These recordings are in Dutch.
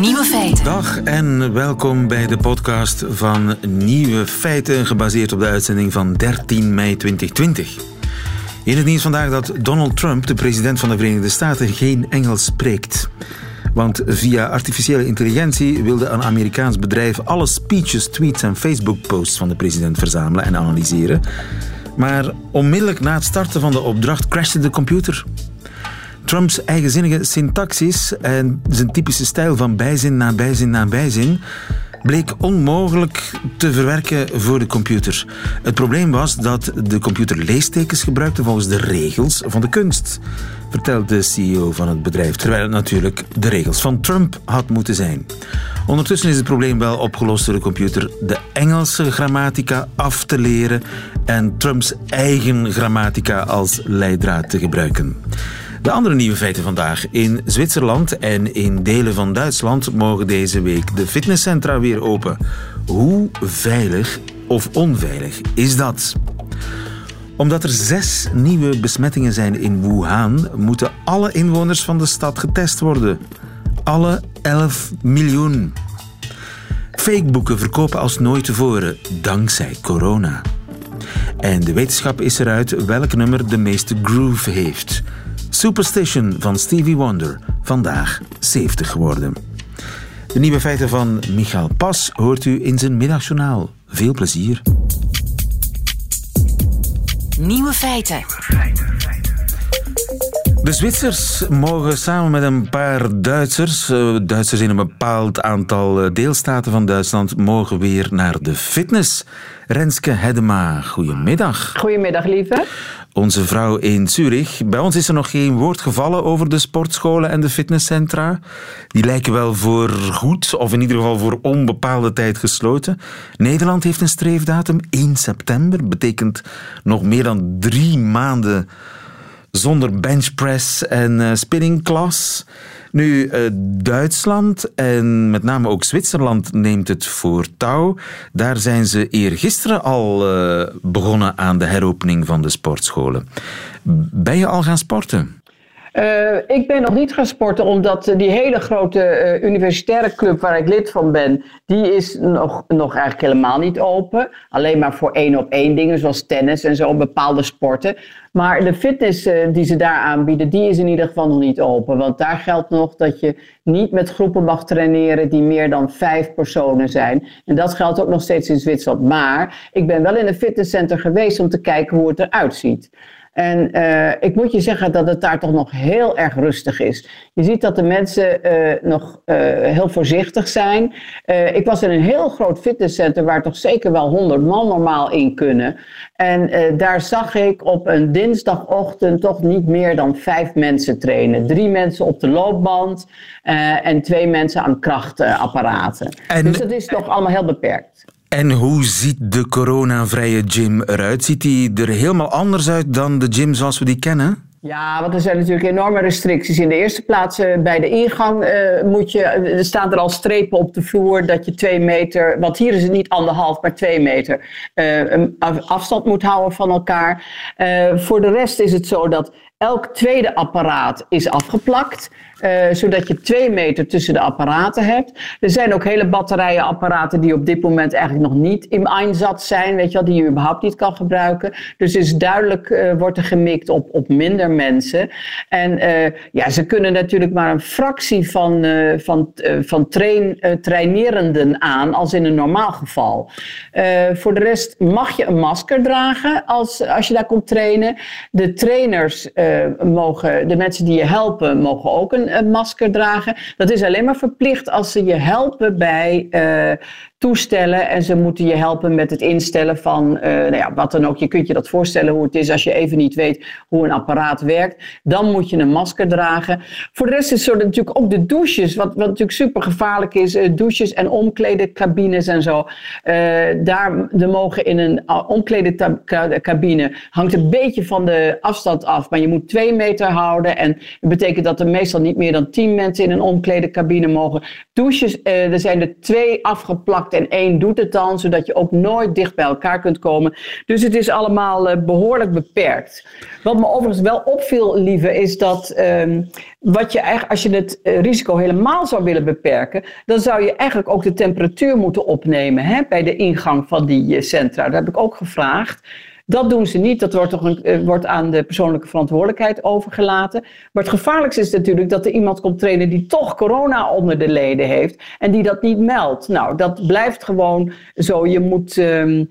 Nieuwe feiten. Dag en welkom bij de podcast van Nieuwe Feiten, gebaseerd op de uitzending van 13 mei 2020. In het nieuws vandaag dat Donald Trump, de president van de Verenigde Staten, geen Engels spreekt. Want via artificiële intelligentie wilde een Amerikaans bedrijf alle speeches, tweets en Facebook-posts van de president verzamelen en analyseren. Maar onmiddellijk na het starten van de opdracht crashte de computer. Trumps eigenzinnige syntaxis en zijn typische stijl van bijzin na bijzin na bijzin bleek onmogelijk te verwerken voor de computer. Het probleem was dat de computer leestekens gebruikte volgens de regels van de kunst, vertelt de CEO van het bedrijf, terwijl het natuurlijk de regels van Trump had moeten zijn. Ondertussen is het probleem wel opgelost door de computer de Engelse grammatica af te leren en Trumps eigen grammatica als leidraad te gebruiken. De andere nieuwe feiten vandaag. In Zwitserland en in delen van Duitsland mogen deze week de fitnesscentra weer open. Hoe veilig of onveilig is dat? Omdat er zes nieuwe besmettingen zijn in Wuhan, moeten alle inwoners van de stad getest worden. Alle 11 miljoen. Fakeboeken verkopen als nooit tevoren, dankzij corona. En de wetenschap is eruit welk nummer de meeste groove heeft. Superstition van Stevie Wonder, vandaag 70 geworden. De nieuwe feiten van Michael Pas hoort u in zijn middagjournaal. Veel plezier. Nieuwe feiten. De Zwitsers mogen samen met een paar Duitsers, eh, Duitsers in een bepaald aantal eh, deelstaten van Duitsland, mogen weer naar de fitness. Renske Hedema, goedemiddag. Goedemiddag, lieve onze vrouw in Zurich. Bij ons is er nog geen woord gevallen over de sportscholen en de fitnesscentra. Die lijken wel voor goed, of in ieder geval voor onbepaalde tijd gesloten. Nederland heeft een streefdatum, 1 september. Betekent nog meer dan drie maanden zonder benchpress en uh, spinningklas. Nu, uh, Duitsland en met name ook Zwitserland neemt het voor touw. Daar zijn ze eergisteren al uh, begonnen aan de heropening van de sportscholen. Ben je al gaan sporten? Uh, ik ben nog niet gaan sporten, omdat die hele grote uh, universitaire club waar ik lid van ben, die is nog, nog eigenlijk helemaal niet open. Alleen maar voor één op één dingen, zoals tennis en zo, bepaalde sporten. Maar de fitness die ze daar aanbieden, die is in ieder geval nog niet open. Want daar geldt nog dat je niet met groepen mag traineren die meer dan vijf personen zijn. En dat geldt ook nog steeds in Zwitserland. Maar ik ben wel in een fitnesscenter geweest om te kijken hoe het eruit ziet. En uh, ik moet je zeggen dat het daar toch nog heel erg rustig is. Je ziet dat de mensen uh, nog uh, heel voorzichtig zijn. ik was in een heel groot fitnesscenter waar toch zeker wel 100 man normaal in kunnen. En daar zag ik op een dinsdagochtend toch niet meer dan vijf mensen trainen. Drie mensen op de loopband en twee mensen aan krachtapparaten. En... Dus dat is toch allemaal heel beperkt. En hoe ziet de coronavrije gym eruit? Ziet die er helemaal anders uit dan de gym zoals we die kennen? Ja, want er zijn natuurlijk enorme restricties. In de eerste plaats uh, bij de ingang uh, moet je, er staan er al strepen op de vloer dat je twee meter, want hier is het niet anderhalf, maar twee meter uh, afstand moet houden van elkaar. voor de rest is het zo dat elk tweede apparaat is afgeplakt. Uh, zodat je twee meter tussen de apparaten hebt. Er zijn ook hele batterijen apparaten die op dit moment eigenlijk nog niet in einsatz zijn, weet je wel, die je überhaupt niet kan gebruiken. Dus is duidelijk uh, wordt er gemikt op, op minder mensen. En uh, ja, ze kunnen natuurlijk maar een fractie van, van, van train, trainerenden aan als in een normaal geval. voor de rest mag je een masker dragen als, als je daar komt trainen. De trainers mogen, de mensen die je helpen, mogen ook een een, masker dragen. Dat is alleen maar verplicht als ze je helpen bij uh, toestellen. En ze moeten je helpen met het instellen van uh, nou ja, wat dan ook. Je kunt je dat voorstellen hoe het is als je even niet weet hoe een apparaat werkt. Dan moet je een masker dragen. Voor de rest is er natuurlijk ook de douches. Wat, wat natuurlijk super gevaarlijk is. Uh, douches en omkledencabines en zo. daar de mogen in een omkledencabine hangt een beetje van de afstand af. Maar je moet twee meter houden. En dat betekent dat er meestal niet meer dan tien mensen in een omkledencabine mogen. Douches, er zijn er twee afgeplakt en één doet het dan, zodat je ook nooit dicht bij elkaar kunt komen. Dus het is allemaal uh, behoorlijk beperkt. Wat me overigens wel opviel, lieve, is dat ehm, wat je eigenlijk, als je het eh, risico helemaal zou willen beperken, dan zou je eigenlijk ook de temperatuur moeten opnemen hè, bij de ingang van die centra. Dat heb ik ook gevraagd. Dat doen ze niet. Dat wordt, toch een, eh, wordt aan de persoonlijke verantwoordelijkheid overgelaten. Maar het gevaarlijkste is natuurlijk dat er iemand komt trainen die toch corona onder de leden heeft en die dat niet meldt. Nou, dat blijft gewoon zo. Je moet, ehm,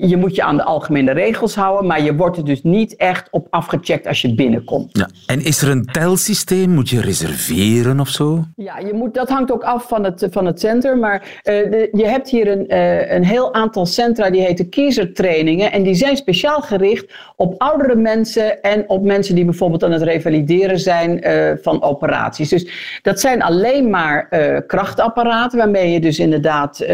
je moet je aan de algemene regels houden, maar je wordt er dus niet echt op afgecheckt als je binnenkomt. Ja. En is er een telsysteem? Moet je reserveren of zo? Ja, je moet, dat hangt ook af van het, van het center. Maar uh, de, je hebt hier een, uh, een heel aantal centra die heten kiezertrainingen en die zijn speciaal speciaal gericht op oudere mensen en op mensen die bijvoorbeeld aan het revalideren zijn uh, van operaties. Dus dat zijn alleen maar uh, krachtapparaten waarmee je dus inderdaad uh,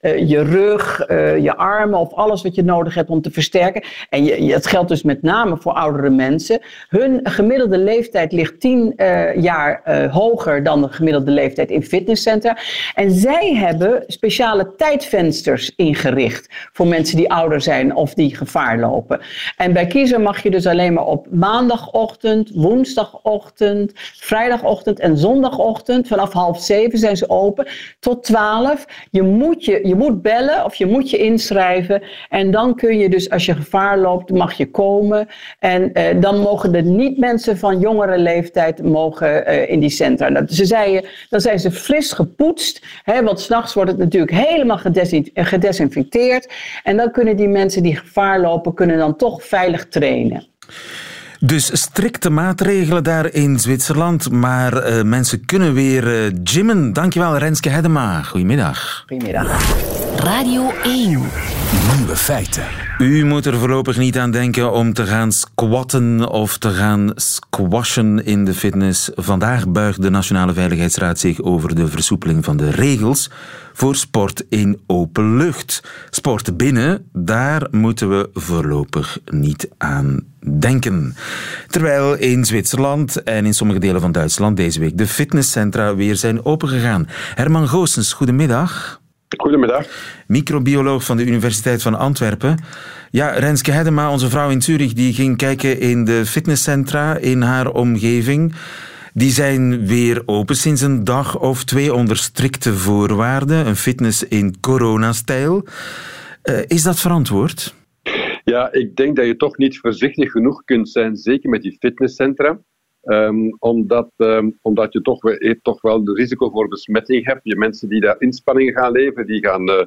je rug, je armen of alles wat je nodig hebt om te versterken. En je, dat geldt dus met name voor oudere mensen. Hun gemiddelde leeftijd ligt tien jaar hoger dan de gemiddelde leeftijd in fitnesscentra. En zij hebben speciale tijdvensters ingericht voor mensen die ouder zijn of die gevaar lopen. En bij kiezer mag je dus alleen maar op maandagochtend, woensdagochtend, vrijdagochtend en zondagochtend. Vanaf half zeven zijn ze open tot twaalf. Je moet, je, je moet bellen of je moet je inschrijven. En dan kun je dus, als je gevaar loopt, mag je komen. En eh, dan mogen er niet mensen van jongere leeftijd mogen uh, in die centra. Ze zeiden, dan zijn ze fris gepoetst. Hè, want s'nachts wordt het natuurlijk helemaal gedesinfecteerd. En dan kunnen die mensen die gevaar lopen kunnen dan toch veilig trainen. Dus strikte maatregelen daar in Zwitserland, maar uh, mensen kunnen weer uh, gymmen. Dankjewel Renske Hedema. Goedemiddag. Goedemiddag. Radio 1. Nieuwe feiten. U moet er voorlopig niet aan denken om te gaan squatten of te gaan squashen in de fitness. Vandaag buigt de Nationale Veiligheidsraad zich over de versoepeling van de regels voor sport in open lucht. Sport binnen, daar moeten we voorlopig niet aan denken. Terwijl in Zwitserland en in sommige delen van Duitsland deze week de fitnesscentra weer zijn opengegaan. Herman Goossens, goedemiddag. Goedemiddag. Microbioloog van de Universiteit van Antwerpen. Ja, Renske Hedema, onze vrouw in Zurich, die ging kijken in de fitnesscentra in haar omgeving. Die zijn weer open sinds een dag of twee onder strikte voorwaarden. Een fitness in coronastijl. Uh, is dat verantwoord? Ja, ik denk dat je toch niet voorzichtig genoeg kunt zijn, zeker met die fitnesscentra. Um, omdat, um, omdat je toch, eh, toch wel de risico voor besmetting hebt. Je mensen die daar inspanningen gaan leveren, die gaan uh,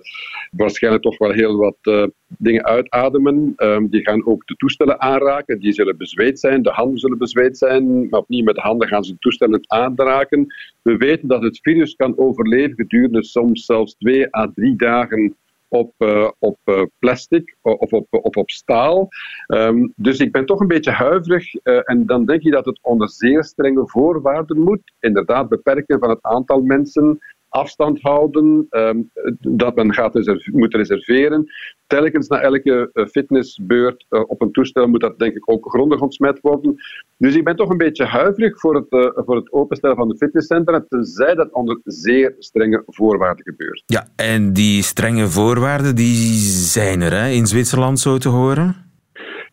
waarschijnlijk toch wel heel wat uh, dingen uitademen. Um, die gaan ook de toestellen aanraken. Die zullen bezweet zijn, de handen zullen bezweet zijn. Maar opnieuw met de handen gaan ze de toestellen aanraken. We weten dat het virus kan overleven gedurende soms zelfs twee à drie dagen op, uh, op uh, plastic of op, op staal. Um, dus ik ben toch een beetje huiverig. Uh, en dan denk je dat het onder zeer strenge voorwaarden moet. Inderdaad, beperken van het aantal mensen afstand houden, um, dat men gaat reserve moet reserveren. Telkens na elke uh, fitnessbeurt uh, op een toestel moet dat denk ik ook grondig ontsmet worden. Dus ik ben toch een beetje huiverig voor het, uh, voor het openstellen van de fitnesscentra, tenzij dat onder zeer strenge voorwaarden gebeurt. Ja, en die strenge voorwaarden die zijn er hè, in Zwitserland zo te horen?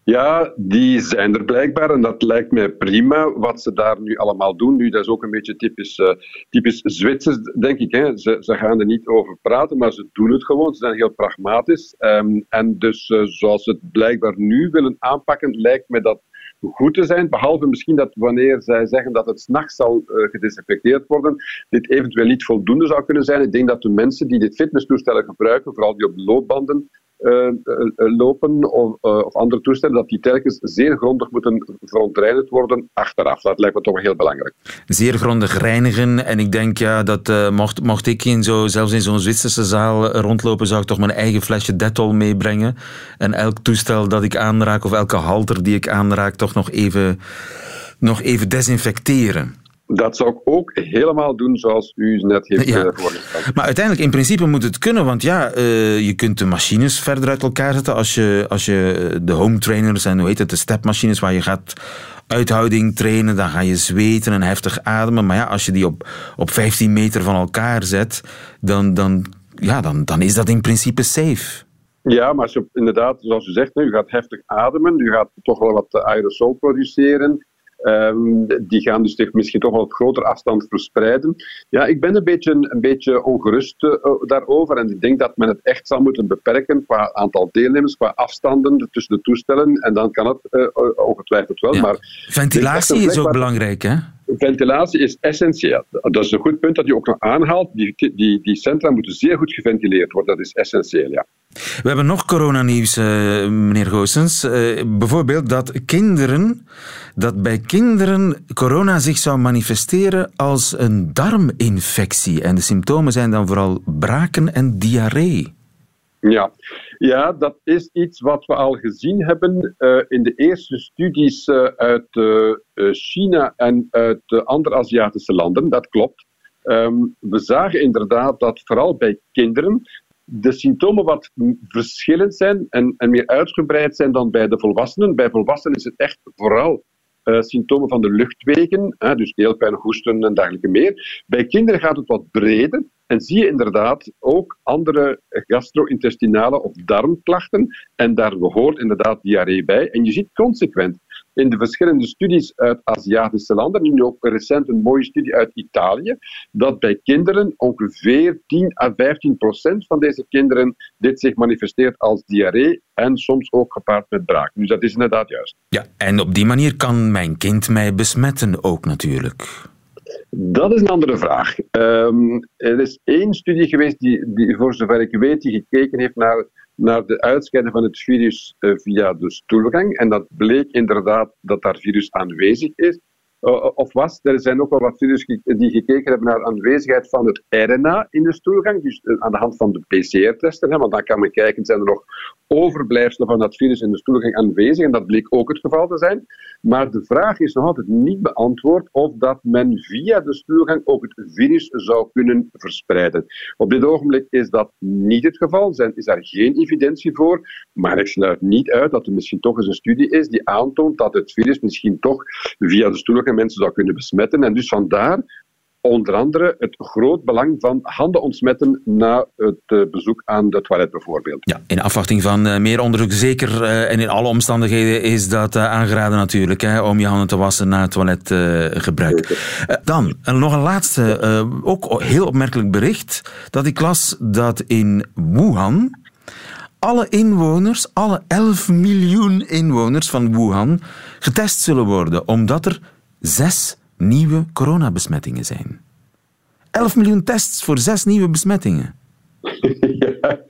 Ja, die zijn er blijkbaar en dat lijkt mij prima wat ze daar nu allemaal doen. Nu, dat is ook een beetje typisch, uh, typisch Zwitsers, denk ik. Hè. Ze, ze, gaan er niet over praten, maar ze doen het gewoon. Ze zijn heel pragmatisch. Um, en dus uh, zoals ze het blijkbaar nu willen aanpakken, lijkt mij dat goed te zijn. Behalve misschien dat wanneer zij zeggen dat het s'nachts zal uh, gedesinfecteerd worden, dit eventueel niet voldoende zou kunnen zijn. Ik denk dat de mensen die dit fitnesstoestellen gebruiken, vooral die op loopbanden lopen of, of, andere toestellen, dat die telkens zeer grondig moeten verontreinigd worden achteraf. Dat lijkt me toch heel belangrijk. Zeer grondig reinigen. En ik denk ja, dat mocht, mocht ik in zo, zelfs in zo'n Zwitserse zaal rondlopen, zou ik toch mijn eigen flesje Dettol meebrengen. En elk toestel dat ik aanraak of elke halter die ik aanraak, toch nog even, nog even desinfecteren. Dat zou ik ook helemaal doen zoals u net heeft ja. voorgesteld. Maar uiteindelijk, in principe moet het kunnen, want ja, uh, je kunt de machines verder uit elkaar zetten als je, als je de home trainers en hoe heet het, de stepmachines waar je gaat uithouding trainen, dan ga je zweten en heftig ademen. Maar ja, als je die op, op 15 meter van elkaar zet, dan, dan ja, dan, dan is dat in principe safe. Ja, maar als je, inderdaad, zoals u zegt, u gaat heftig ademen, u gaat toch wel wat aerosol produceren. Um, die gaan dus zich misschien toch wel op grotere afstand verspreiden. Ja, ik ben een beetje, een beetje ongerust uh, daarover. En ik denk dat men het echt zal moeten beperken qua aantal deelnemers, qua afstanden tussen de toestellen. En dan kan het uh, ongetwijfeld wel. Maar Ventilatie is ook belangrijk, hè? Ventilatie is essentieel. Dat is een goed punt dat je ook nog aanhaalt. Die, die, die centra moeten zeer goed geventileerd worden. Dat is essentieel, ja. We hebben nog coronanieuws, uh, meneer Goossens. Uh, bijvoorbeeld dat kinderen, dat bij kinderen corona zich zou manifesteren als een darminfectie. En de symptomen zijn dan vooral braken en diarree. Ja. ja, dat is iets wat we al gezien hebben uh, in de eerste studies uit China en uit andere Aziatische landen. Dat klopt. Um, we zagen inderdaad dat vooral bij kinderen de symptomen wat verschillend zijn en, en meer uitgebreid zijn dan bij de volwassenen. Bij volwassenen is het echt vooral symptomen van de luchtwegen, dus keelpijn, hoesten en dergelijke meer. Bij kinderen gaat het wat breder en zie je inderdaad ook andere gastro-intestinale of darmklachten en daar behoort inderdaad diarree bij. En je ziet consequent in de verschillende studies uit Aziatische landen, nu ook recent een mooie studie uit Italië, dat bij kinderen ongeveer 10 à 15 procent van deze kinderen dit zich manifesteert als diarree en soms ook gepaard met braak. Dus dat is inderdaad juist. Ja, en op die manier kan mijn kind mij besmetten ook natuurlijk. Dat is een andere vraag. Um, er is één studie geweest die, die, voor zover ik weet, die gekeken heeft naar naar de uitscheiding van het virus uh, via de stoelgang. En dat bleek inderdaad dat daar virus aanwezig is. Uh, of was. Er zijn ook wel wat studies die gekeken hebben naar de aanwezigheid van het RNA in de stoelgang, dus uh, aan de hand van de PCR-testen. Want dan kan men kijken, zijn er nog overblijfselen van dat virus in de stoelgang aanwezig? En dat bleek ook het geval te zijn. Maar de vraag is nog altijd niet beantwoord of dat men via de stoelgang ook het virus zou kunnen verspreiden. Op dit ogenblik is dat niet het geval, er is daar geen evidentie voor, maar ik sluit niet uit dat er misschien toch eens een studie is die aantoont dat het virus misschien toch via de stoelgang mensen zou kunnen besmetten. En dus vandaar onder andere het groot belang van handen ontsmetten na het eh, bezoek aan de toilet bijvoorbeeld. Ja, in afwachting van uh, meer onderzoek zeker uh, en in alle omstandigheden is dat aangeraden natuurlijk, hè, om je handen te wassen na het toiletgebruik. dan nog een laatste, ook heel opmerkelijk bericht, dat ik las dat in Wuhan alle inwoners, alle 11 miljoen inwoners van Wuhan getest zullen worden, omdat er zes nieuwe coronabesmettingen zijn. 11 miljoen tests voor zes nieuwe besmettingen. ja,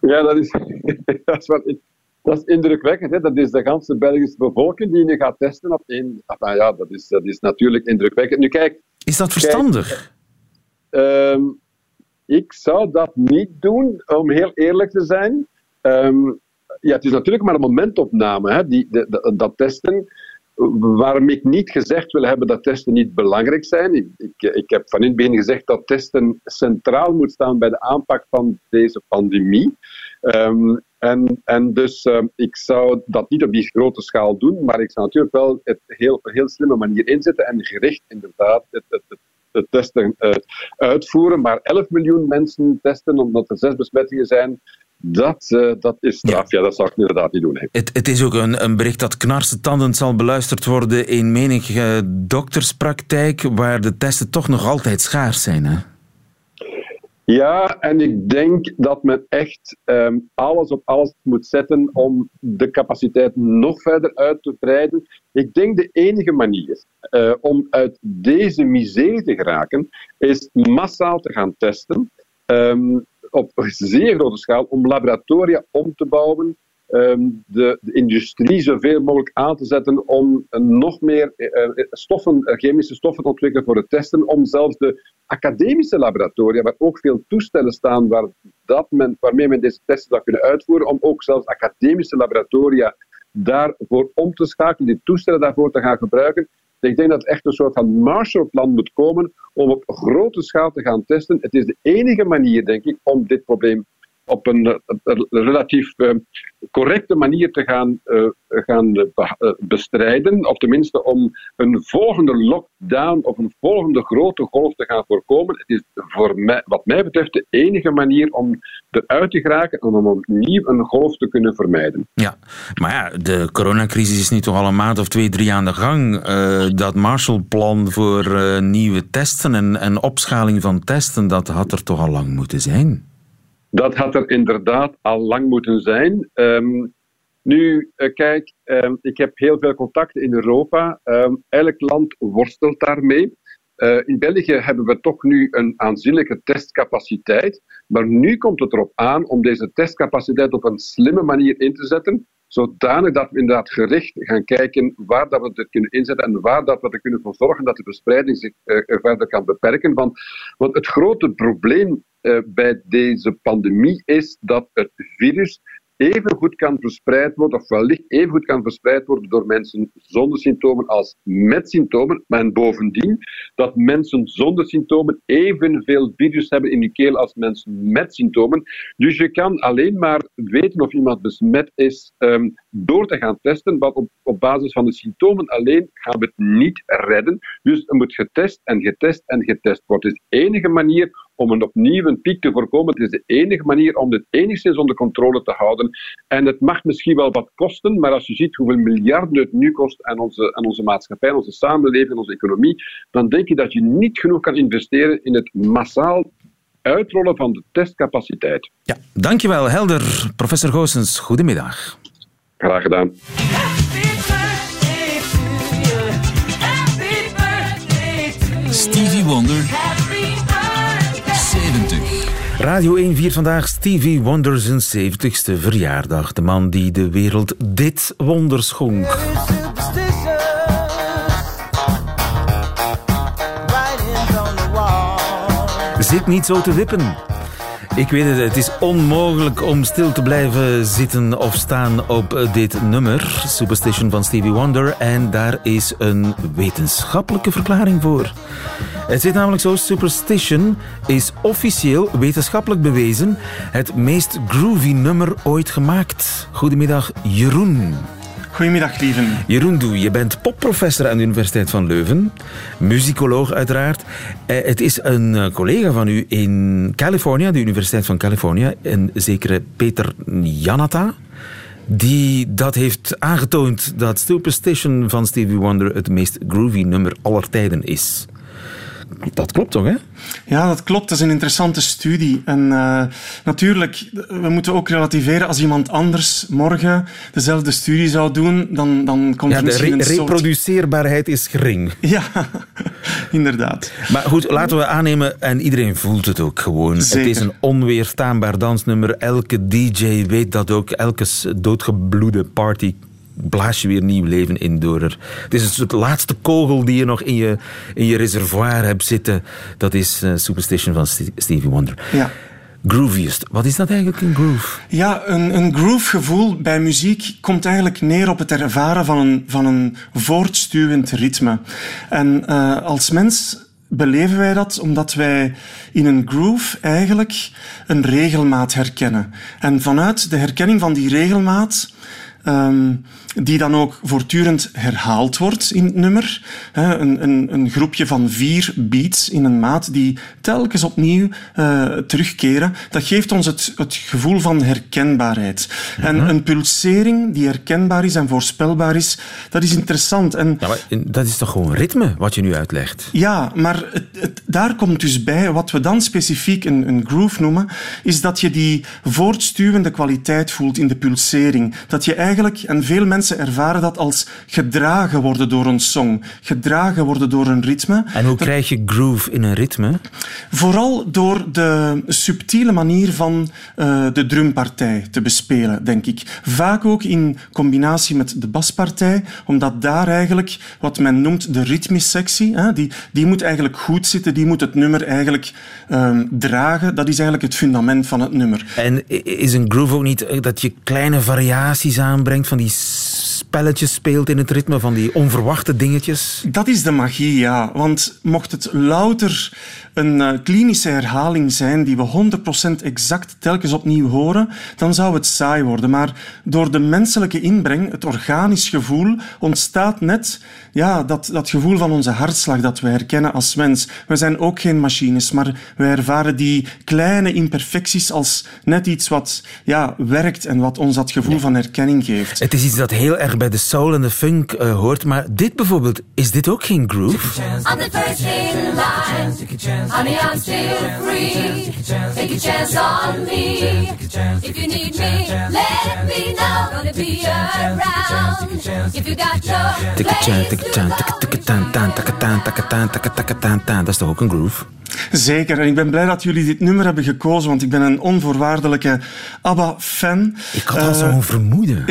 ja dat, is, dat, is wat, dat is indrukwekkend. Hè? Dat is de ganse Belgische bevolking die nu gaat testen op één. Nou ja, dat is, dat is natuurlijk indrukwekkend. Nu, kijk, is dat verstandig? Kijk, um, ik zou dat niet doen, om heel eerlijk te zijn. Um, ja, het is natuurlijk maar een momentopname, hè, die, de, de, dat testen. Waarom ik niet gezegd wil hebben dat testen niet belangrijk zijn. Ik, ik, heb van in het begin gezegd dat testen centraal moet staan bij de aanpak van deze pandemie. Um, en, en dus um, ik zou dat niet op die grote schaal doen, maar ik zou natuurlijk wel het heel, heel slimme manier inzetten en gericht inderdaad het, het de testen uh, uitvoeren. Maar 11 miljoen mensen testen omdat er zes besmettingen zijn, dat, uh, dat is straf. Ja. ja. dat zou ik inderdaad niet doen. Het, het, is ook een, een bericht dat tanden zal beluisterd worden in menige dokterspraktijk, waar de testen toch nog altijd schaars zijn. Hè? Ja, en ik denk dat men echt um, alles op alles moet zetten om de capaciteit nog verder uit te breiden. Ik denk de enige manier uh, om uit deze miserie te geraken, is massaal te gaan testen. Um, op zeer grote schaal om laboratoria om te bouwen, ehm, de, de, industrie zoveel mogelijk aan te zetten om nog meer eh, eh, stoffen, eh, chemische stoffen te ontwikkelen voor het testen, om zelfs de academische laboratoria, waar ook veel toestellen staan waar dat men, waarmee men deze testen zou kunnen uitvoeren, om ook zelfs academische laboratoria daarvoor om te schakelen, die toestellen daarvoor te gaan gebruiken. Ik denk dat echt een soort van Marshallplan moet komen om op grote schaal te gaan testen. Het is de enige manier, denk ik, om dit probleem op een, relatief correcte manier te gaan, gaan bestrijden. Of tenminste om een volgende lockdown of een volgende grote golf te gaan voorkomen. Het is voor mij, wat mij betreft de enige manier om eruit te geraken en om opnieuw een golf te kunnen vermijden. Ja, maar ja, de coronacrisis is nu toch al een maand of twee, drie aan de gang. dat Marshallplan voor nieuwe testen en, en opschaling van testen, dat had er toch al lang moeten zijn? Dat had er inderdaad al lang moeten zijn. Ehm, nu, uh, kijk, um, ik heb heel veel contacten in Europa. Um, elk land worstelt daarmee. Uh, in België hebben we toch nu een aanzienlijke testcapaciteit. Maar nu komt het erop aan om deze testcapaciteit op een slimme manier in te zetten zodanig dat we inderdaad gericht gaan kijken waar dat we dit kunnen inzetten en waar dat we er kunnen voor zorgen dat de verspreiding zich uh, verder kan beperken. Want, het grote probleem uh, bij deze pandemie is dat het virus even goed kan verspreid worden, of wellicht even goed kan verspreid worden door mensen zonder symptomen als met symptomen. Maar bovendien dat mensen zonder symptomen evenveel virus hebben in de keel als mensen met symptomen. Dus je kan alleen maar weten of iemand besmet is um, door te gaan testen, want op, op basis van de symptomen alleen gaan we het niet redden. Dus er moet getest en getest en getest worden. Het is de enige manier om een opnieuw een piek te voorkomen. Het is de enige manier om dit enigszins onder controle te houden. En het mag misschien wel wat kosten, maar als je ziet hoeveel miljarden het nu kost aan onze, aan onze maatschappij, onze samenleving, onze economie, dan denk je dat je niet genoeg kan investeren in het massaal uitrollen van de testcapaciteit. Ja, dankjewel, helder. Professor Goossens, goedemiddag. Graag gedaan. Stevie Wonder Radio 1 viert vandaag Stevie Wonder zijn 70ste verjaardag. De man die de wereld dit wonder schonk. Zit niet zo te wippen. Ik weet het, het is onmogelijk om stil te blijven zitten of staan op dit nummer, Superstition van Stevie Wonder. En daar is een wetenschappelijke verklaring voor. Het zit namelijk zo, Superstition is officieel wetenschappelijk bewezen het meest groovy nummer ooit gemaakt. Goedemiddag, Jeroen. Goedemiddag, lieven. Jeroen Doe, je bent popprofessor aan de Universiteit van Leuven. Muzikoloog uiteraard. Eh, het is een eh, collega van u in Californië, de Universiteit van Californië. Een zekere Peter Janata. Die dat heeft aangetoond dat Superstition van Stevie Wonder het meest groovy nummer aller tijden is. Dat klopt toch, hè? Ja, dat klopt. Dat is een interessante studie. En uh, natuurlijk, we moeten ook relativeren. Als iemand anders morgen dezelfde studie zou doen, dan, dan komt ja, er misschien re een reproduceerbaarheid is gering. Ja, inderdaad. Maar goed, laten we aannemen, en iedereen voelt het ook gewoon. Zeker. Het is een onweerstaanbaar dansnummer. Elke DJ weet dat ook. Elke doodgebloede party blaas je weer nieuw leven in door er. Het is een soort laatste kogel die je nog in je, in je reservoir hebt zitten. Dat is uh, Superstition van Stevie Wonder. Ja. Grooviest. Wat is dat eigenlijk, een groove? Ja, een, een groove-gevoel bij muziek komt eigenlijk neer op het ervaren van een, van een voortstuwend ritme. En uh, als mens beleven wij dat omdat wij in een groove eigenlijk een regelmaat herkennen. En vanuit de herkenning van die regelmaat um, die dan ook voortdurend herhaald wordt in het nummer. Een, een, een groepje van vier beats in een maat die telkens opnieuw uh, terugkeren. Dat geeft ons het, het gevoel van herkenbaarheid. En mhm. een pulsering die herkenbaar is en voorspelbaar is, dat is interessant. En, ja, dat is toch gewoon ritme, wat je nu uitlegt? Ja, maar het, het, daar komt dus bij, wat we dan specifiek een, een groove noemen, is dat je die voortstuwende kwaliteit voelt in de pulsering. Dat je eigenlijk, en veel mensen mensen ervaren dat als gedragen worden door een song, gedragen worden door een ritme. En hoe krijg je groove in een ritme? Vooral door de subtiele manier van uh, de drumpartij te bespelen, denk ik. Vaak ook in combinatie met de baspartij, omdat daar eigenlijk wat men noemt de ritmissectie, hè, die, die moet eigenlijk goed zitten, die moet het nummer eigenlijk um, dragen. Dat is eigenlijk het fundament van het nummer. En is een groove ook niet dat je kleine variaties aanbrengt van die spelletjes speelt in het ritme, van die onverwachte dingetjes. Dat is de magie, ja. Want mocht het louter een uh, klinische herhaling zijn die we 100% exact telkens opnieuw horen, dan zou het saai worden. Maar door de menselijke inbreng, het organisch gevoel, ontstaat net ja, dat, dat gevoel van onze hartslag dat we herkennen als mens. We zijn ook geen machines, maar we ervaren die kleine imperfecties als net iets wat ja, werkt en wat ons dat gevoel van herkenning geeft. Het is iets dat heel erg bij de soul en de funk uh, hoort, maar dit bijvoorbeeld, is dit ook geen groove? On the first in line, honey I'm still free, take a chance on me, if you need me, let me know, gonna be around, if you got your take a chance, take a chance, take a chance, dat is toch ook een groove? Zeker, en ik ben blij dat jullie dit nummer hebben gekozen, want ik ben een onvoorwaardelijke ABBA-fan. Ik had al uh, zo'n vermoeden.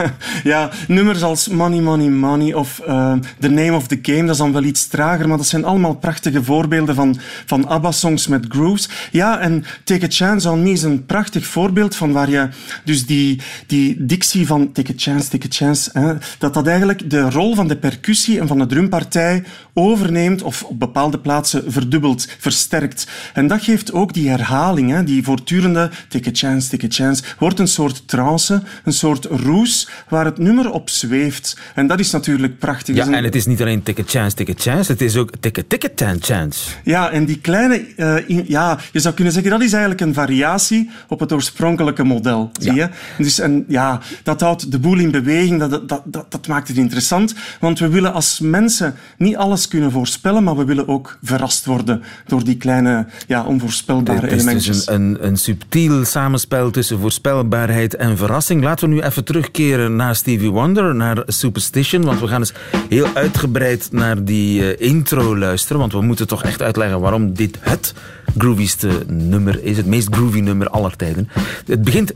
ja, nummers als Money, Money, Money of uh, The Name of the Game, dat is dan wel iets trager, maar dat zijn allemaal prachtige voorbeelden van, van ABBA-songs met grooves. Ja, en Take a Chance on Me is een prachtig voorbeeld van waar je dus die, die dictie van Take a Chance, Take a Chance, hè, dat dat eigenlijk de rol van de percussie en van de drumpartij overneemt of op bepaalde plaatsen verdubbelt versterkt. En dat geeft ook die herhaling, hè, die voortdurende take a chance, take a chance, wordt een soort trance, een soort roes waar het nummer op zweeft. En dat is natuurlijk prachtig. Ja, en het is niet alleen take a chance, take a chance, het is ook take a ticket chance. Ja, en die kleine, uh, ja, je zou kunnen zeggen, dat is eigenlijk een variatie op het oorspronkelijke model. Zie je? Dus, en ja, dat houdt de boel in beweging, dat, dat, dat, dat maakt het interessant, want we willen als mensen niet alles kunnen voorspellen, maar we willen ook verrast worden door die kleine, ja, onvoorspelbare het elementjes. Het is dus een, een, een, subtiel samenspel tussen voorspelbaarheid en verrassing. Laten we nu even terugkeren naar Stevie Wonder, naar Superstition, want we gaan eens heel uitgebreid naar die uh, intro luisteren, want we moeten toch echt uitleggen waarom dit het groovieste nummer is, het meest groovy nummer aller tijden. Het begint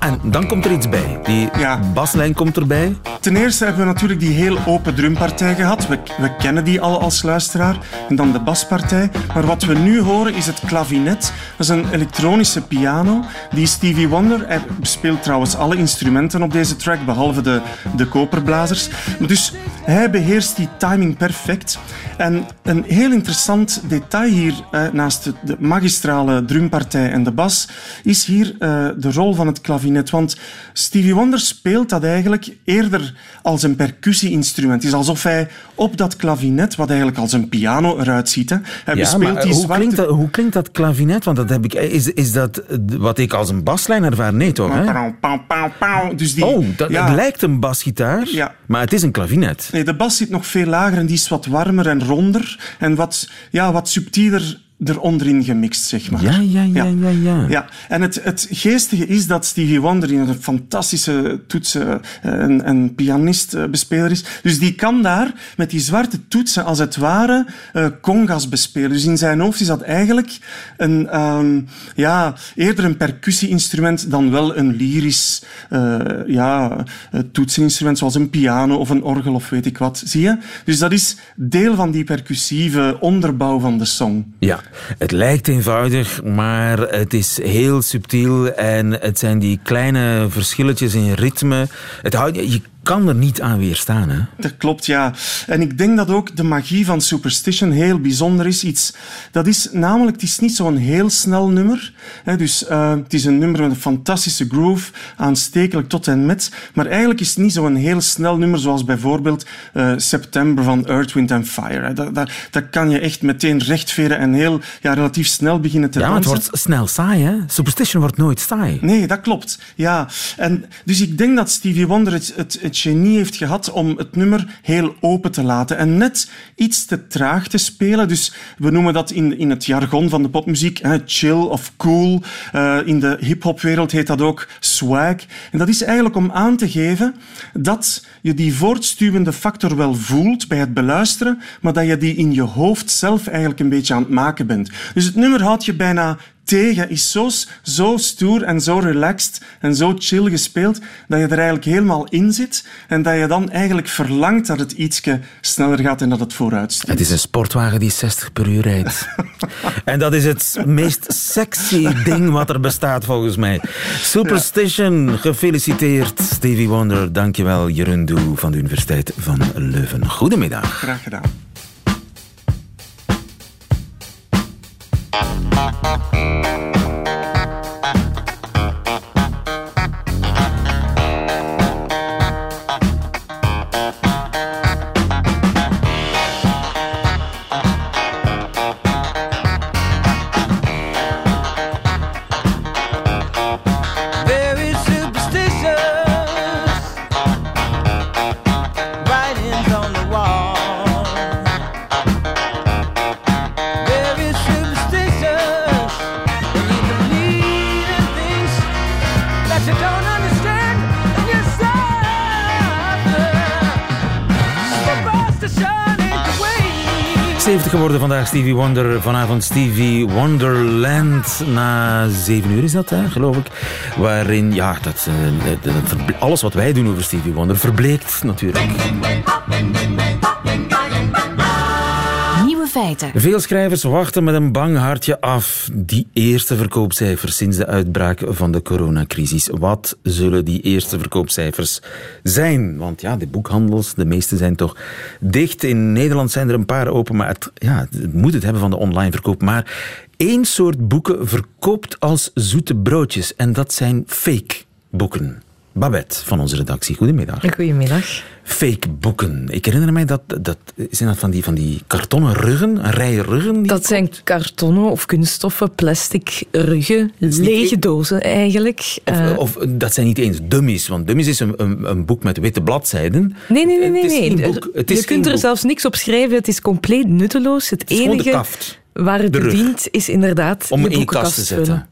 en dan komt er iets bij. Die ja. baslijn komt erbij. Ten eerste hebben we natuurlijk die heel open drumpartij gehad. We, we kennen die al als luisteraar. En dan de baspartij. Maar wat we nu horen is het klavinet. Dat is een elektronische piano die Stevie Wonder... Hij speelt trouwens alle instrumenten op deze track, behalve de, de koperblazers. Dus hij beheerst die timing perfect. En een heel interessant detail hier, eh, naast de magistrale drumpartij en de bas, is hier uh, de rol van het klavinet. Want Stevie Wonder speelt dat eigenlijk eerder als een percussie-instrument. Het is alsof hij op dat klavinet, wat eigenlijk als een piano eruit ziet, hè, hij ja, bespeelt die hoe, zwarte... klinkt dat, hoe klinkt dat klavinet? Want dat heb ik, is, is dat wat ik als een baslijn ervaar? Nee, toch? Hè? Dus die, oh, dat, ja. het lijkt een basgitaar, ja. maar het is een klavinet. Nee, de bas zit nog veel lager en die is wat warmer en ronder en wat, ja, wat subtieler eronderin gemixt, zeg maar. Ja, ja, ja, ja. ja. ja. En het, het geestige is dat Stevie Wonder een fantastische toetsen- en, en pianist-bespeler is. Dus die kan daar met die zwarte toetsen als het ware uh, congas bespelen. Dus in zijn hoofd is dat eigenlijk een, um, ja, eerder een percussie-instrument dan wel een lyrisch uh, ja, toetseninstrument zoals een piano of een orgel of weet ik wat. Zie je? Dus dat is deel van die percussieve onderbouw van de song. Ja. Het lijkt eenvoudig, maar het is heel subtiel en het zijn die kleine verschilletjes in ritme. Het je kan er niet aan weerstaan. Hè? Dat klopt, ja. En ik denk dat ook de magie van Superstition heel bijzonder is. Iets, dat is namelijk, het is niet zo'n heel snel nummer. Hè, dus uh, het is een nummer met een fantastische groove, aanstekelijk tot en met. Maar eigenlijk is het niet zo'n heel snel nummer zoals bijvoorbeeld uh, September van Earth, Wind and Fire. Dat, dat, dat, kan je echt meteen rechtveren en heel ja, relatief snel beginnen te ja, dansen. Ja, het wordt snel saai, hè? Superstition wordt nooit saai. Nee, dat klopt. Ja. En, dus ik denk dat Stevie Wonder het, het, het genie heeft gehad om het nummer heel open te laten en net iets te traag te spelen. Dus we noemen dat in, in het jargon van de popmuziek hè, chill of cool. Uh, in de hip-hopwereld heet dat ook swag. En dat is eigenlijk om aan te geven dat je die voortstuwende factor wel voelt bij het beluisteren, maar dat je die in je hoofd zelf eigenlijk een beetje aan het maken bent. Dus het nummer houdt je bijna tegen is zo, zo stoer en zo relaxed en zo chill gespeeld dat je er eigenlijk helemaal in zit en dat je dan eigenlijk verlangt dat het ietsje sneller gaat en dat het vooruit stuurt. Het is een sportwagen die 60 per uur rijdt. en dat is het meest sexy ding wat er bestaat volgens mij. Superstition, gefeliciteerd Stevie Wonder. Dankjewel Jeroen Doe van de Universiteit van Leuven. Goedemiddag. Graag gedaan. Thank you. Geworden vandaag, Stevie Wonder. Vanavond Stevie Wonderland. Na zeven uur is dat, hè, geloof ik. Waarin, ja, dat, eh, dat, alles wat wij doen over Stevie Wonder verbleekt natuurlijk. Veel schrijvers wachten met een bang hartje af die eerste verkoopcijfers sinds de uitbraak van de coronacrisis. Wat zullen die eerste verkoopcijfers zijn? Want ja, de boekhandels, de meeste zijn toch dicht. In Nederland zijn er een paar open, maar ja, het moet het hebben van de online verkoop. Maar één soort boeken verkoopt als zoete broodjes en dat zijn fake boeken. Babette van onze redactie, goedemiddag. Goedemiddag. Fake boeken. Ik herinner mij dat, dat zijn dat van die, van die kartonnen ruggen, een rij ruggen? Dat zijn kartonnen of kunststoffen, plastic ruggen, lege dozen eigenlijk. Of, uh, of, dat zijn niet eens dummies, want dummies is een, een, een boek met witte bladzijden. Nee, nee, nee. nee, is Je kunt er zelfs niks op schrijven, het is compleet nutteloos. Het, het enige waar het dient is inderdaad Om in kast te zetten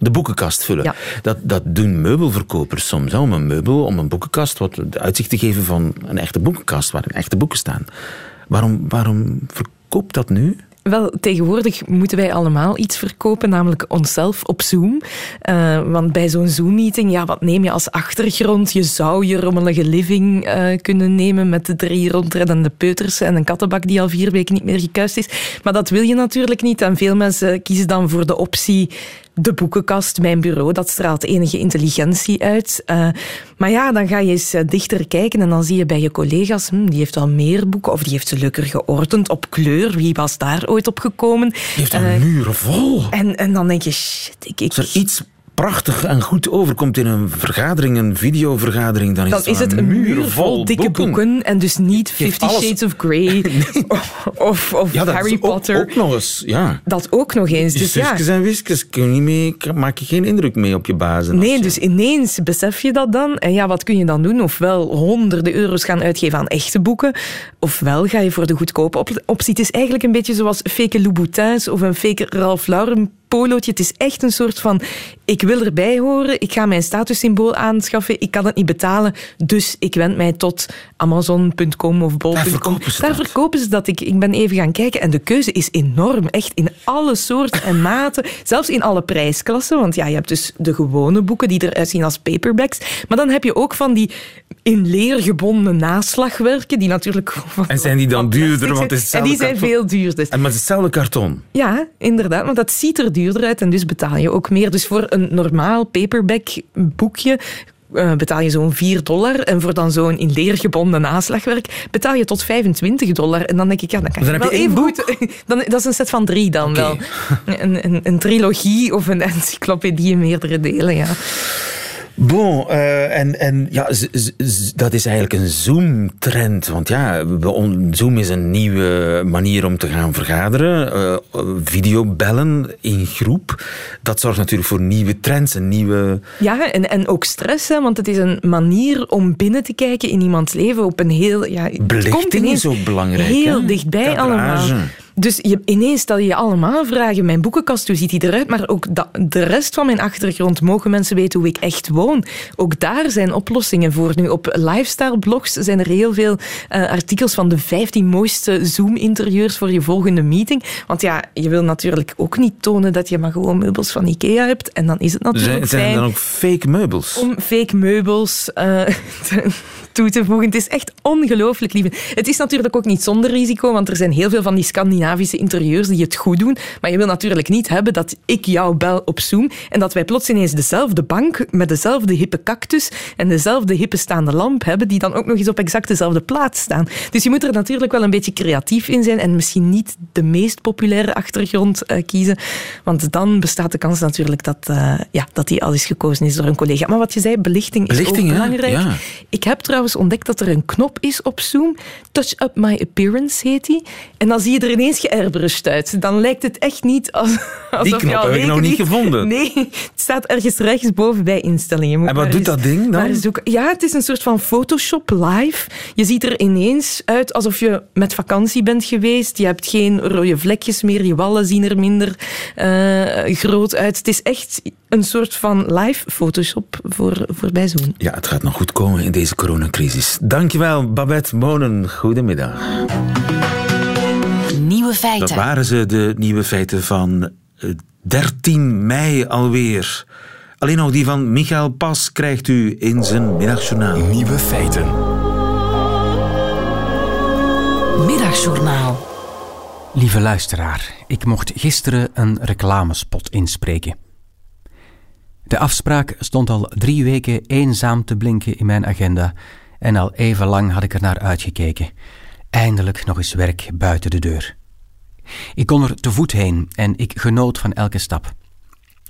de boekenkast vullen. Dat, dat doen meubelverkopers soms. Om een meubel, om een boekenkast wat uitzicht te geven van een echte boekenkast waar echte boeken staan. Waarom, waarom verkoopt dat nu? Wel, tegenwoordig moeten wij allemaal iets verkopen, namelijk onszelf op Zoom. Uh, want bij zo'n Zoom-meeting, ja, wat neem je als achtergrond? Je zou je rommelige living uh, kunnen nemen met de drie rondreddende peuters en een kattenbak die al vier weken niet meer gekuist is. Maar dat wil je natuurlijk niet. En veel mensen kiezen dan voor de optie de boekenkast, mijn bureau, dat straalt enige intelligentie uit. Uh, maar ja, dan ga je eens eh, dichter kijken en dan zie je bij je collega's, hm, die heeft al meer boeken of die heeft ze leuker geordend op kleur. Wie was daar ooit op gekomen? Die heeft een uh, muren vol. En, en dan denk je, shit, ik... ik... Is er iets prachtig en goed overkomt in een vergadering, een videovergadering, dan is, dan het, is het een muur vol dikke boeken. en dus niet Fifty Shades of Grey of, of ja, Harry Potter. Ook, ook, nog eens, ja. Dat ook nog eens. Dus ja. en wiskes kun je mee, maak je geen indruk mee op je bazen. Nee, dus ineens besef je dat dan. En ja, wat kun je dan doen? Ofwel honderden euro's gaan uitgeven aan echte boeken, ofwel ga je voor de goedkope optie. Het is eigenlijk een beetje zoals fake Louboutins of een fake Ralph Lauren polootje. Het is echt een soort van, ik wil erbij horen, ik ga mijn statussymbool aanschaffen, ik kan het niet betalen, dus ik wend mij tot Amazon.com of Bol.com. Daar verkopen ze Daar dat. verkopen ze dat. Ik, ik ben even gaan kijken en de keuze is enorm. Echt in alle soorten en maten, zelfs in alle prijsklassen. Want ja, je hebt dus de gewone boeken die eruit zien als paperbacks, maar dan heb je ook van die in leer gebonden naslagwerken, die natuurlijk... En zijn die dan duurder? Want het is en die zijn veel duurder. En met hetzelfde karton? Ja, inderdaad, want dat ziet er duurder uit en dus betaal je ook meer. Dus voor een normaal paperback boekje uh, betaal je zo'n 4 dollar. En voor dan zo'n in leer gebonden naslagwerk betaal je tot 25 dollar. En dan denk ik, ja, dan kan dan je wel even goed... Dan, dat is een set van drie dan okay. wel. Een, een, een, trilogie of een encyclopedie in meerdere delen, ja. Bon, uh, en, en ja, dat is eigenlijk een Zoom-trend. Want ja, Zoom is een nieuwe manier om te gaan vergaderen. Uh, videobellen in groep. Dat zorgt natuurlijk voor nieuwe trends, een nieuwe... Ja, en, en ook stress, hè, want het is een manier om binnen te kijken in iemands leven op een heel... Ja, Belichting is ook belangrijk. Heel hè? dichtbij Kadrage. allemaal. Dus je, ineens stel je je allemaal vragen. Mijn boekenkast, hoe ziet die eruit? Maar ook de rest van mijn achtergrond. Mogen mensen weten hoe ik echt woon? Ook daar zijn oplossingen voor. Nu, op lifestyle-blogs zijn er heel veel uh, artikels van de 15 mooiste Zoom-interieurs voor je volgende meeting. Want ja, je wil natuurlijk ook niet tonen dat je maar gewoon meubels van Ikea hebt. En dan is het natuurlijk zijn, zijn er dan ook fake meubels? Om fake meubels uh, toe te voegen. Het is echt ongelooflijk lief. Het is natuurlijk ook niet zonder risico, want er zijn heel veel van die Scandinavische interieurs die het goed doen. Maar je wil natuurlijk niet hebben dat ik jou bel op Zoom en dat wij plots ineens dezelfde bank met dezelfde hippe cactus en dezelfde hippe staande lamp hebben, die dan ook nog eens op exact dezelfde plaats staan. Dus je moet er natuurlijk wel een beetje creatief in zijn en misschien niet de meest populaire achtergrond uh, kiezen, want dan bestaat de kans natuurlijk dat, uh, ja, dat die al eens gekozen is door een collega. Maar wat je zei, belichting is belichting, ook belangrijk. Ja. Ik heb trouwens ontdekt dat er een knop is op Zoom, Touch Up My Appearance heet die, en dan zie je er ineens geairbrushed uit. Dan lijkt het echt niet als, alsof die knop heb ik nog niet gevonden. Nee, het staat ergens rechtsboven bij instellingen. En wat doet dat ding dan? Ja, het is een soort van Photoshop live. Je ziet er ineens uit alsof je met vakantie bent geweest. Je hebt geen rode vlekjes meer. Je wallen zien er minder uh, groot uit. Het is echt een soort van live Photoshop voor, voor bij Zoom. Ja, het gaat nog goed komen in deze coronacrisis. Dankjewel, Babette Monen. Goedemiddag. Nieuwe feiten. Dat waren ze, de nieuwe feiten van 13 mei alweer. Alleen nog die van Michael Pas krijgt u in zijn middagjournaal. Nieuwe feiten. Middagjournaal. Lieve luisteraar, ik mocht gisteren een reclamespot inspreken. De afspraak stond al drie weken eenzaam te blinken in mijn agenda en al even lang had ik er naar uitgekeken. Eindelijk nog eens werk buiten de deur. Ik kon er te voet heen en ik genoot van elke stap.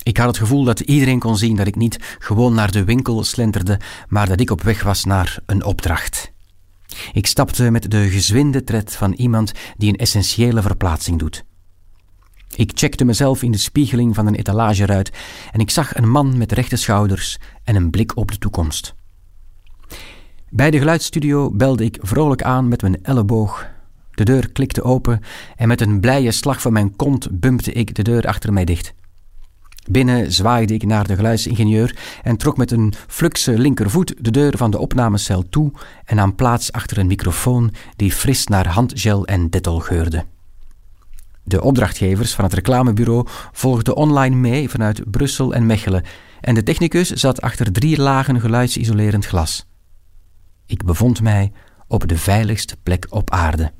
Ik had het gevoel dat iedereen kon zien dat ik niet gewoon naar de winkel slenterde, maar dat ik op weg was naar een opdracht. Ik stapte met de gezwinde tred van iemand die een essentiële verplaatsing doet. Ik checkte mezelf in de spiegeling van een etalageruit en ik zag een man met rechte schouders en een blik op de toekomst. Bij de geluidsstudio belde ik vrolijk aan met mijn elleboog. De deur klikte open en met een blije slag van mijn kont bumpte ik de deur achter mij dicht. Binnen zwaaide ik naar de geluidsingenieur en trok met een flukse linkervoet de deur van de opnamecel toe en nam plaats achter een microfoon die fris naar handgel en dettel geurde. De opdrachtgevers van het reclamebureau volgden online mee vanuit Brussel en Mechelen en de technicus zat achter drie lagen geluidsisolerend glas. Ik bevond mij op de veiligste plek op aarde.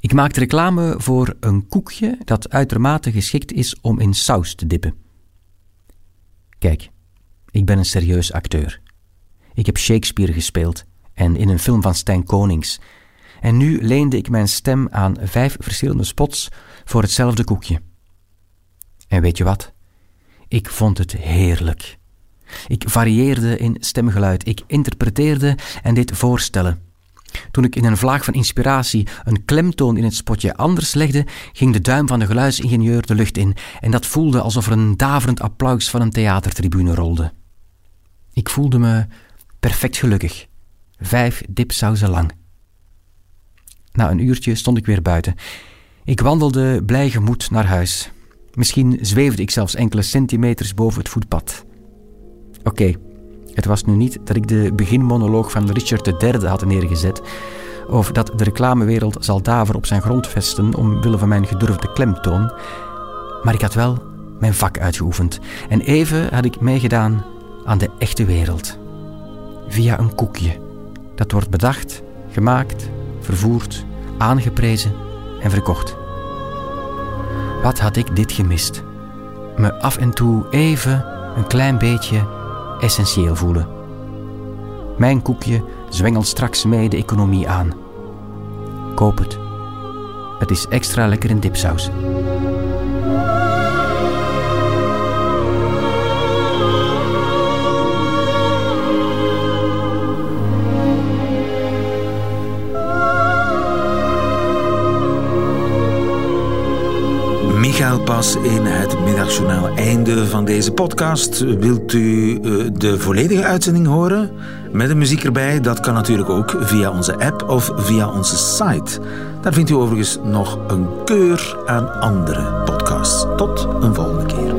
Ik maakte reclame voor een koekje dat uitermate geschikt is om in saus te dippen. Kijk, ik ben een serieus acteur. Ik heb Shakespeare gespeeld en in een film van Stijn Konings. En nu leende ik mijn stem aan vijf verschillende spots voor hetzelfde koekje. En weet je wat? Ik vond het heerlijk. Ik varieerde in stemgeluid, ik interpreteerde en deed voorstellen. Toen ik in een vlaag van inspiratie een klemtoon in het spotje anders legde, ging de duim van de geluidsingenieur de lucht in en dat voelde alsof er een daverend applaus van een theatertribune rolde. Ik voelde me perfect gelukkig, vijf dipsauzen lang. Na een uurtje stond ik weer buiten. Ik wandelde blij gemoed naar huis. Misschien zweefde ik zelfs enkele centimeters boven het voetpad. Oké, het was nu niet dat ik de beginmonoloog van Richard III had neergezet, of dat de reclamewereld zal daver op zijn grond vesten omwille van mijn gedurfde klemtoon, maar ik had wel mijn vak uitgeoefend en even had ik meegedaan aan de echte wereld. Via een koekje. Dat wordt bedacht, gemaakt, vervoerd, aangeprezen en verkocht. Wat had ik dit gemist? Me af en toe even een klein beetje essentieel voelen. Mijn koekje zwengelt straks mee de economie aan. Koop het. Het is extra lekker in dipsaus. Michael pas in het middagjournaal. Einde van deze podcast. Wilt u eh, de volledige uitzending horen? Met de muziek erbij? Dat kan natuurlijk ook via onze app of via onze site. Daar vindt u overigens nog een keur aan andere podcasts. Tot een volgende keer.